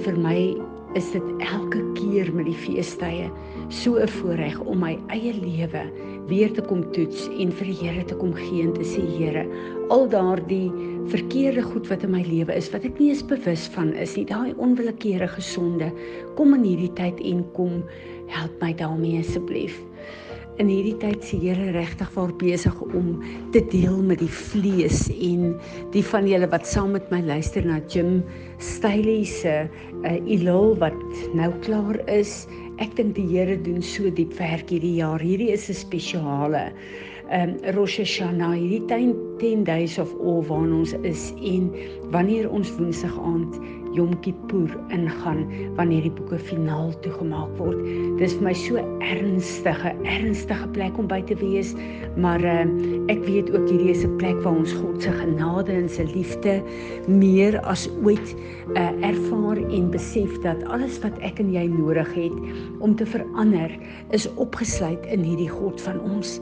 en vir my is dit elke keer met die feestydde so 'n voorreg om my eie lewe weer te kom toets en vir die Here te kom gee en te sê Here, al daardie verkeerde goed wat in my lewe is wat ek nie eens bewus van is nie, daai onwillekeurige sonde, kom in hierdie tyd en kom help my daarmee asseblief in hierdie tyd se Here regtig waar besig om te deel met die vlees en die van julle wat saam met my luister na Jim Staley se uh, Elul wat nou klaar is. Ek dink die Here doen so diep werk hierdie jaar. Hierdie is 'n spesiale um, Rosh Hashanah, hierdie 10 10 days of awe waarin ons is en wanneer ons woensdag aand Yom Kippur ingaan wanneer die boeke finaal toegemaak word. Dis vir my so ernstige, ernstige plek om by te wees, maar uh, ek weet ook hierdie is 'n plek waar ons God se genade en sy liefde meer as ooit uh, ervaar en besef dat alles wat ek en jy nodig het om te verander is opgesluit in hierdie God van ons.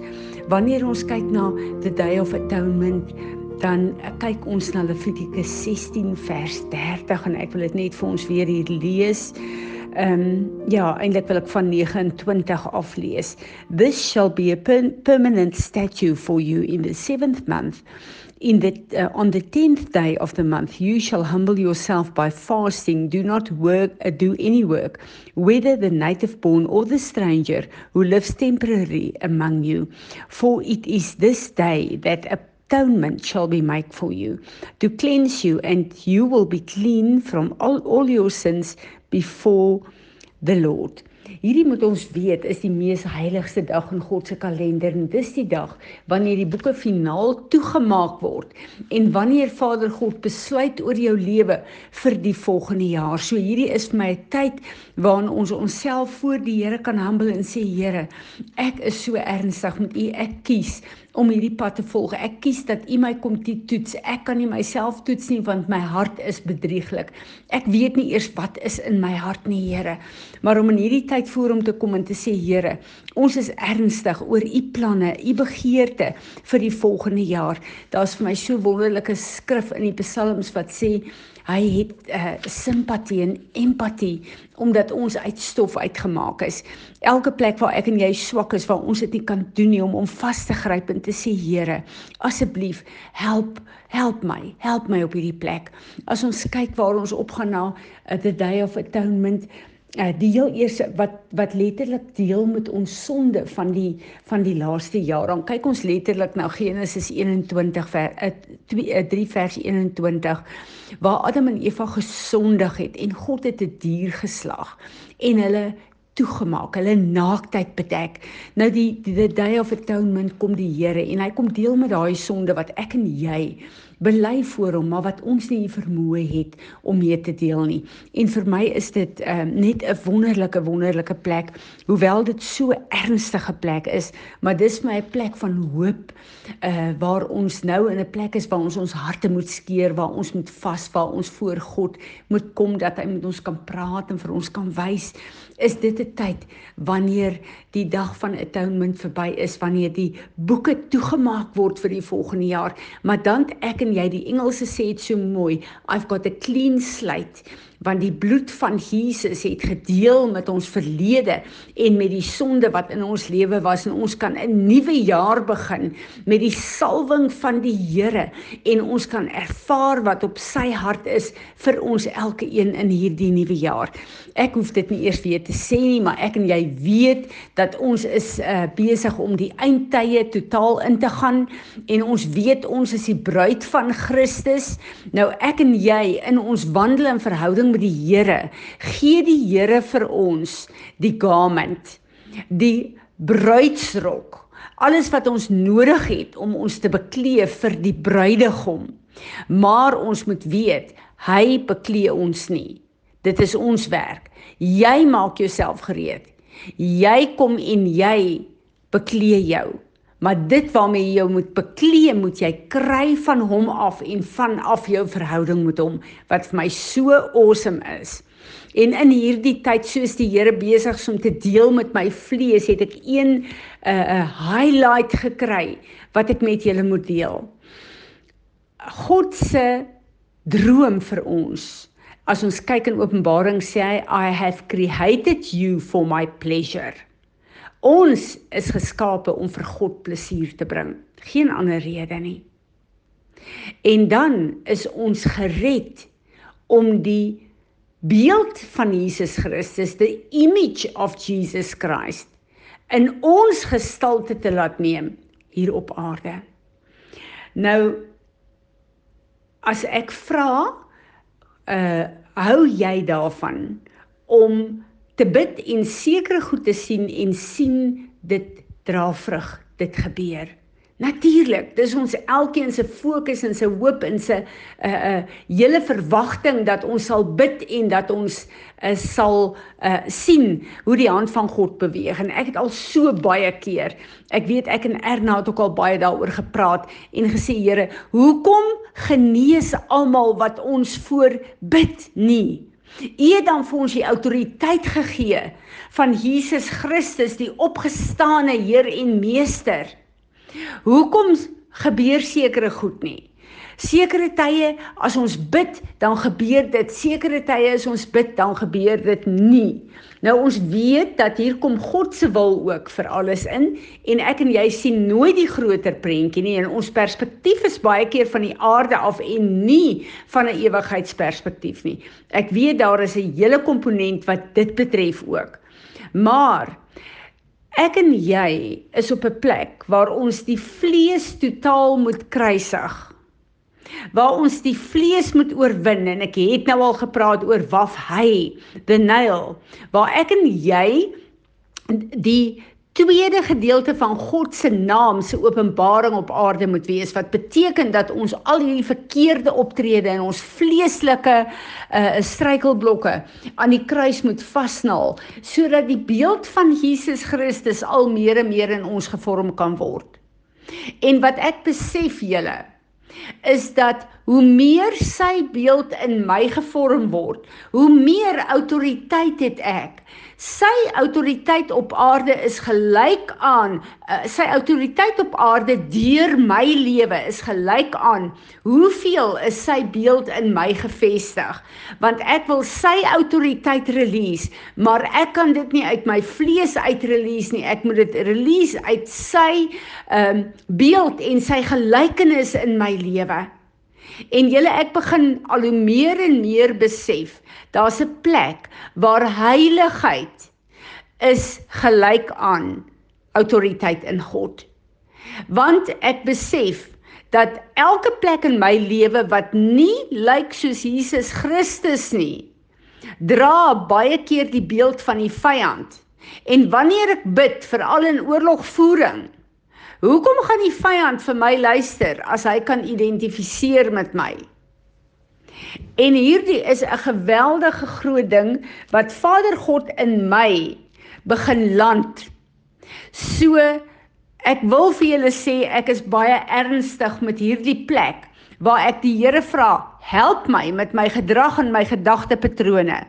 Wanneer ons kyk na the day of atonement dan kyk ons na Levitikus 16 vers 30 en ek wil dit net vir ons weer hier lees. Ehm um, ja, eintlik wil ek van 29 af lees. This shall be a per permanent statue for you in the 7th month. In the uh, on the 10th day of the month you shall humble yourself by fasting do not work uh, do any work whether the native born or the stranger who lives temporarily among you for it is this day that a atonement shall be made for you to cleanse you and you will be clean from all, all your sins before the Lord. Hierdie moet ons weet is die mees heiligste dag in God se kalender en dis die dag wanneer die boeke finaal toegemaak word en wanneer Vader God besluit oor jou lewe vir die volgende jaar. So hierdie is vir my 'n tyd waarin ons onsself voor die Here kan humble en sê Here, ek is so ernstig met U. Ek kies om hierdie pad te volg. Ek kies dat U my kom toets. Ek kan nie myself toets nie want my hart is bedrieglik. Ek weet nie eers wat is in my hart nie, Here. Maar om in hierdie tyd voor hom te kom en te sê, Here, ons is ernstig oor U planne, U begeerte vir die volgende jaar. Daar's vir my so wonderlike skrif in die Psalms wat sê Hy het uh, simpatie en empatie omdat ons uit stof uitgemaak is. Elke plek waar ek en jy swak is, waar ons dit nie kan doen nie om om vas te gryp en te sê Here, asseblief help, help my, help my op hierdie plek. As ons kyk waar ons opgaan na uh, the day of atonement, die heel eerste wat wat letterlik deel met ons sonde van die van die laaste jaar. Dan kyk ons letterlik na Genesis 21 vers uh, 2 uh, 3 vers 21 waar Adam en Eva gesondig het en God het 'n die dier geslag en hulle toegemaak, hulle naaktheid bedek. Nou die die, die day of atonement kom die Here en hy kom deel met daai sonde wat ek en jy bely voor hom, maar wat ons nie vermoë het om mee te deel nie. En vir my is dit um, net 'n wonderlike wonderlike plek, hoewel dit so ernstige plek is, maar dis my 'n plek van hoop, uh waar ons nou in 'n plek is waar ons ons harte moet skeer, waar ons moet vas, waar ons voor God moet kom dat hy met ons kan praat en vir ons kan wys, is dit 'n tyd wanneer die dag van atonement verby is, wanneer die boeke toegemaak word vir die volgende jaar, maar dan ek en jy die Engelse sê dit so mooi I've got a clean slate want die bloed van Jesus het gedeel met ons verlede en met die sonde wat in ons lewe was en ons kan 'n nuwe jaar begin met die salwing van die Here en ons kan ervaar wat op sy hart is vir ons elke een in hierdie nuwe jaar. Ek hoef dit nie eers weer te sê nie, maar ek en jy weet dat ons is uh, besig om die eindtye totaal in te gaan en ons weet ons is die bruid van Christus. Nou ek en jy in ons wandel en verhouding verhouding met die Here, gee die Here vir ons die garment, die bruidsrok, alles wat ons nodig het om ons te beklee vir die bruidegom. Maar ons moet weet, hy beklee ons nie. Dit is ons werk. Jy maak jouself gereed. Jy kom en jy beklee jou. Maar dit waarmee jy moet beklee, moet jy kry van hom af en vanaf jou verhouding met hom wat vir my so awesome is. En in hierdie tyd soos die Here besig is om te deel met my vlees, het ek een 'n uh, 'n highlight gekry wat ek met julle moet deel. God se droom vir ons. As ons kyk in Openbaring sê hy I have created you for my pleasure. Ons is geskape om vir God plesier te bring. Geen ander rede nie. En dan is ons gered om die beeld van Jesus Christus, the image of Jesus Christ in ons gestalte te laat neem hier op aarde. Nou as ek vra uh hou jy daarvan om te bid en sekere goed te sien en sien dit dra vrug, dit gebeur. Natuurlik, dis ons elkeen se fokus en se hoop en se 'n uh, 'n uh, hele verwagting dat ons sal bid en dat ons uh, sal uh, sien hoe die hand van God beweeg. En ek het al so baie keer, ek weet ek en Erna het ook al baie daaroor gepraat en gesê Here, hoekom genees almal wat ons voor bid nie? U het dan vir ons die autoriteit gegee van Jesus Christus, die opgestane Heer en Meester. Hoekom gebeur sekere goed nie? Sekere tye as ons bid, dan gebeur dit. Sekere tye as ons bid, dan gebeur dit nie. Nou ons weet dat hier kom God se wil ook vir alles in en ek en jy sien nooit die groter prentjie nie en ons perspektief is baie keer van die aarde af en nie van 'n ewigheidsperspektief nie. Ek weet daar is 'n hele komponent wat dit betref ook. Maar Ek en jy is op 'n plek waar ons die vlees totaal moet kruisig. Waar ons die vlees moet oorwin en ek het nou al gepraat oor waf hy, the nail, waar ek en jy die tweede gedeelte van God se naam se openbaring op aarde moet wees wat beteken dat ons al hierdie verkeerde optrede en ons vleeslike uh struikelblokke aan die kruis moet vasnaal sodat die beeld van Jesus Christus al meer en meer in ons gevorm kan word. En wat ek besef julle is dat hoe meer sy beeld in my gevorm word, hoe meer autoriteit het ek. Sy autoriteit op aarde is gelyk aan uh, sy autoriteit op aarde deur my lewe is gelyk aan hoeveel is sy beeld in my gevestig. Want ek wil sy autoriteit release maar ek kan dit nie uit my vlees uit release nie. Ek moet dit release uit sy um, beeld en sy gelykenis in my lewe En julle ek begin al hoe meer en meer besef, daar's 'n plek waar heiligheid is gelyk aan autoriteit in God. Want ek besef dat elke plek in my lewe wat nie lyk soos Jesus Christus nie, dra baie keer die beeld van die vyand. En wanneer ek bid vir al in oorlogvoering, Hoekom gaan die vyand vir my luister as hy kan identifiseer met my? En hierdie is 'n geweldige groot ding wat Vader God in my begin land. So ek wil vir julle sê ek is baie ernstig met hierdie plek waar ek die Here vra, help my met my gedrag en my gedagtepatrone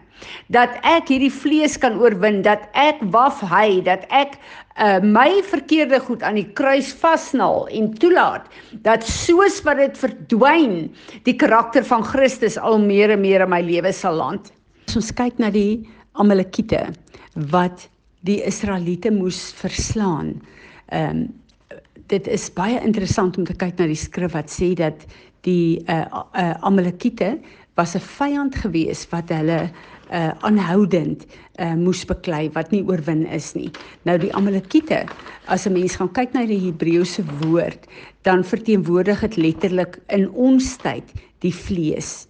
dat ek hierdie vlees kan oorwin, dat ek waf hy, dat ek uh, my verkeerde goed aan die kruis vasnaal en toelaat dat soos wat dit verdwyn, die karakter van Christus al meer en meer in my lewe sal land. As ons kyk na die Amalekiete wat die Israeliete moes verslaan. Ehm um, dit is baie interessant om te kyk na die skrif wat sê dat die uh, uh, Amalekiete was 'n vyand gewees wat hulle uh aanhoudend uh moes beklei wat nie oorwin is nie. Nou die Amalekiete, as 'n mens gaan kyk na die Hebreëse woord, dan verteenwoordig dit letterlik in ons tyd die vlees.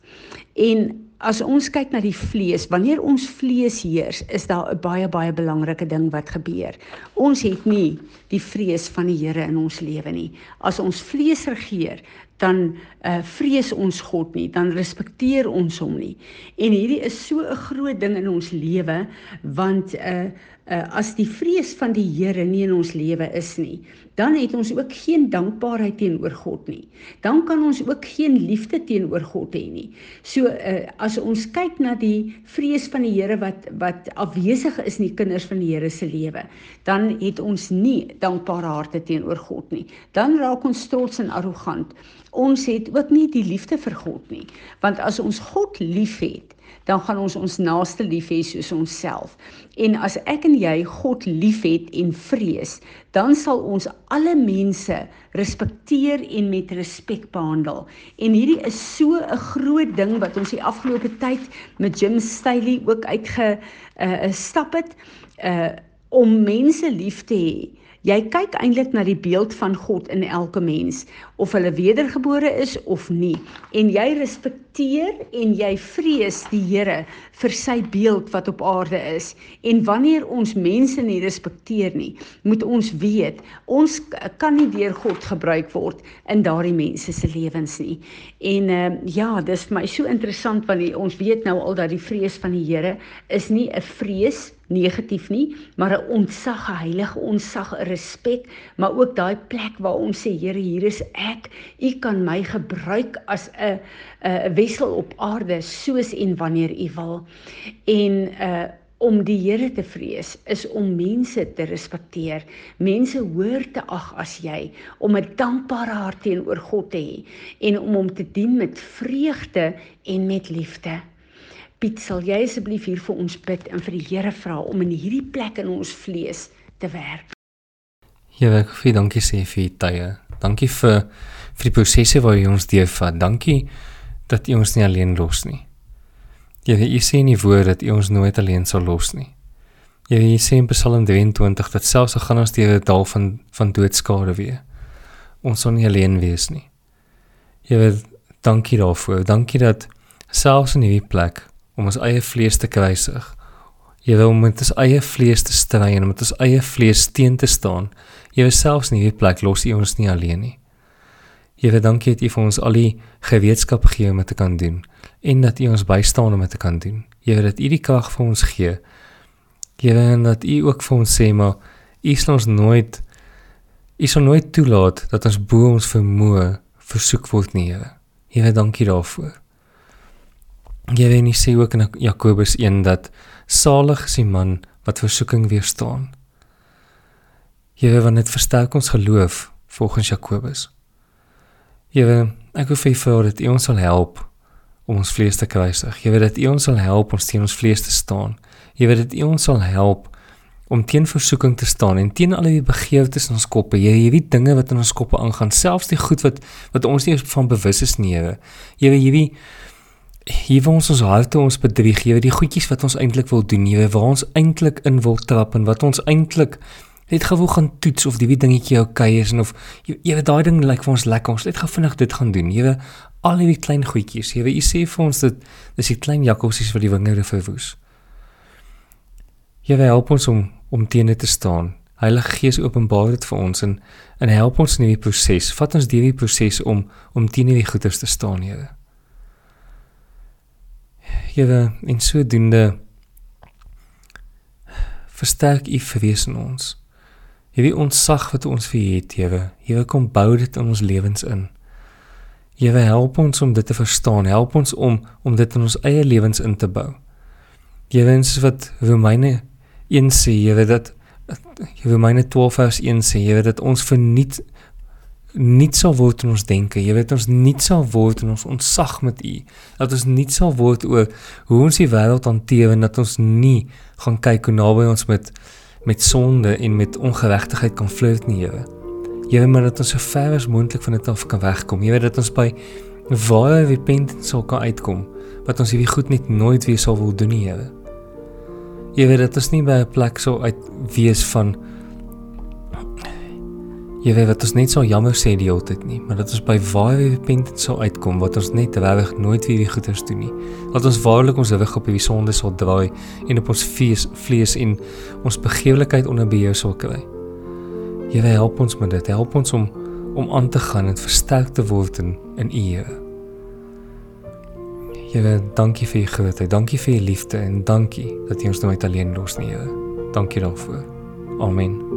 En as ons kyk na die vlees, wanneer ons vlees heers, is daar 'n baie baie belangrike ding wat gebeur. Ons het nie die vrees van die Here in ons lewe nie. As ons vlees regeer, dan uh, vrees ons God nie, dan respekteer ons hom nie. En hierdie is so 'n groot ding in ons lewe want 'n uh, uh, as die vrees van die Here nie in ons lewe is nie, dan het ons ook geen dankbaarheid teenoor God nie. Dan kan ons ook geen liefde teenoor God hê nie. So uh, as ons kyk na die vrees van die Here wat wat afwesig is in die kinders van die Here se lewe, dan het ons nie dankbare harte teenoor God nie. Dan raak ons trots en arrogant. Ons het ook nie die liefde vir God nie. Want as ons God liefhet, dan gaan ons ons naaste lief hê soos onsself. En as ek en jy God liefhet en vrees, dan sal ons alle mense respekteer en met respek behandel. En hierdie is so 'n groot ding wat ons die afgelope tyd met Jim Staley ook uitge uh, stap het uh om mense lief te hê Jy kyk eintlik na die beeld van God in elke mens, of hulle wedergebore is of nie, en jy respekteer en jy vrees die Here vir sy beeld wat op aarde is. En wanneer ons mense nie respekteer nie, moet ons weet, ons kan nie deur God gebruik word in daardie mense se lewens nie. En uh, ja, dis vir my so interessant want ons weet nou al dat die vrees van die Here is nie 'n vrees negatief nie, maar 'n ontsag, 'n heilige ontsag, 'n respek, maar ook daai plek waar ons sê Here, hier is ek. U kan my gebruik as 'n 'n wissel op aarde soos en wanneer u wil. En uh om die Here te vrees is om mense te respekteer, mense hoër te ag as jy, om 'n dankbare hart teenoor God te hê en om hom te dien met vreugde en met liefde. Piet, sal jy asseblief hier vir ons bid en vir die Here vra om in hierdie plek in ons vlees te werk? Ja, ek vir dankie sê vir tye. Dankie vir vir die prosesse waar jy ons deurvat. Dankie dat jy ons nie alleen los nie. Weet jy sê nie woord dat jy ons nooit alleen sal los nie. Weet jy sê in Psalm 23 dat selfs al gaan ons deur 'n dal van van doodskade weer, ons sal nie alleen wees nie. Weet dankie daarvoor. Dankie dat selfs in hierdie plek om ons eie vlees te kruisig. Jy wil met ons eie vlees te stry en met ons eie vlees teen te staan. Wil selfs nie hierdie plek los jy ons nie alleen nie. Wil dankie dat jy vir ons al die gereedskap gee om dit te kan doen en dat jy ons bystaan om dit te kan doen. Wil dat u die krag vir ons gee. Jy wil dat u ook vir ons sê maar u sal ons nooit u sal nooit toelaat dat ons bo ons vermoë versoek word nie, Here. Wil dankie daarvoor. Jy weet nie sê ook in Jakobus 1 dat salig is die man wat versoeking weerstaan. Weet wanneer dit versterk ons geloof volgens Jakobus. Weet ek wil vir jou dat U ons sal help om ons vlees te kruisig. Weet dat U ons sal help om teen ons vlees te staan. Weet dat U ons sal help om teen versoeking te staan en teen al die begeertes in ons koppe. Jy weet dinge wat in ons koppe aangaan, selfs die goed wat wat ons nie van bewus is nie, Here. Jy weet hier waar ons ons harte ons bedrieg, jy weet die goedjies wat ons eintlik wil doen, jy weet waar ons eintlik in wil trap en wat ons eintlik net gou gaan toets of die dingetjie oukei is en of jy, jy weet daai ding lyk like vir ons lekker, ons net gou vinnig dit gaan doen. Jy weet al hierdie klein goedjies, jy weet jy sê vir ons dit dis die klein jakkalsies wat die wingerde verwoes. Jy weet help ons om om teen dit te staan. Heilige Gees openbaar dit vir ons en en help ons in hierdie proses. Vat ons deur hierdie proses om om teen hierdie goeters te staan, Here. Here, en sodoende versterk U vrees in ons. Hierdie ontsag wat ons vir het, Here, Here kom bou dit in ons lewens in. Here, help ons om dit te verstaan. Help ons om om dit in ons eie lewens in te bou. Here, ons wat Romeine 1 sê, Here, dat Romeine 12 vers 1 sê, Here, dat ons verniet nie sal word in ons denke. Jy weet ons nie sal word in ons ontsag met U. Dat ons nie sal word oor hoe ons die wêreld hanteer en dat ons nie gaan kyk hoe naby ons met met sonde en met ongeregtigheid kan flirt nie, Here. Weet maar dat ons so ver as moontlik van dit af kan wegkom. Weet dat ons by ware repentance sal kan uitkom wat ons hierdie goed net nooit weer sal wil doen nie, Here. Weet dat ons nie by 'n plek sou uit wees van Jy weet wat ons net so jammer sê die hele tyd nie, maar dat ons by ware repentance sou uitkom wat ons net regtig nooit weer die goeders doen nie. Dat ons waarlik ons rug op die sonde sal draai en op ons vlees vlees en ons begeerlikheid onder beheer sal kry. Jy weet help ons met dit, help ons om om aan te gaan en versterk te word in in U Here. Dankie vir U grootheid, dankie vir U liefde en dankie dat U ons nooit alleen los nie, Here. Dankie daarvoor. Amen.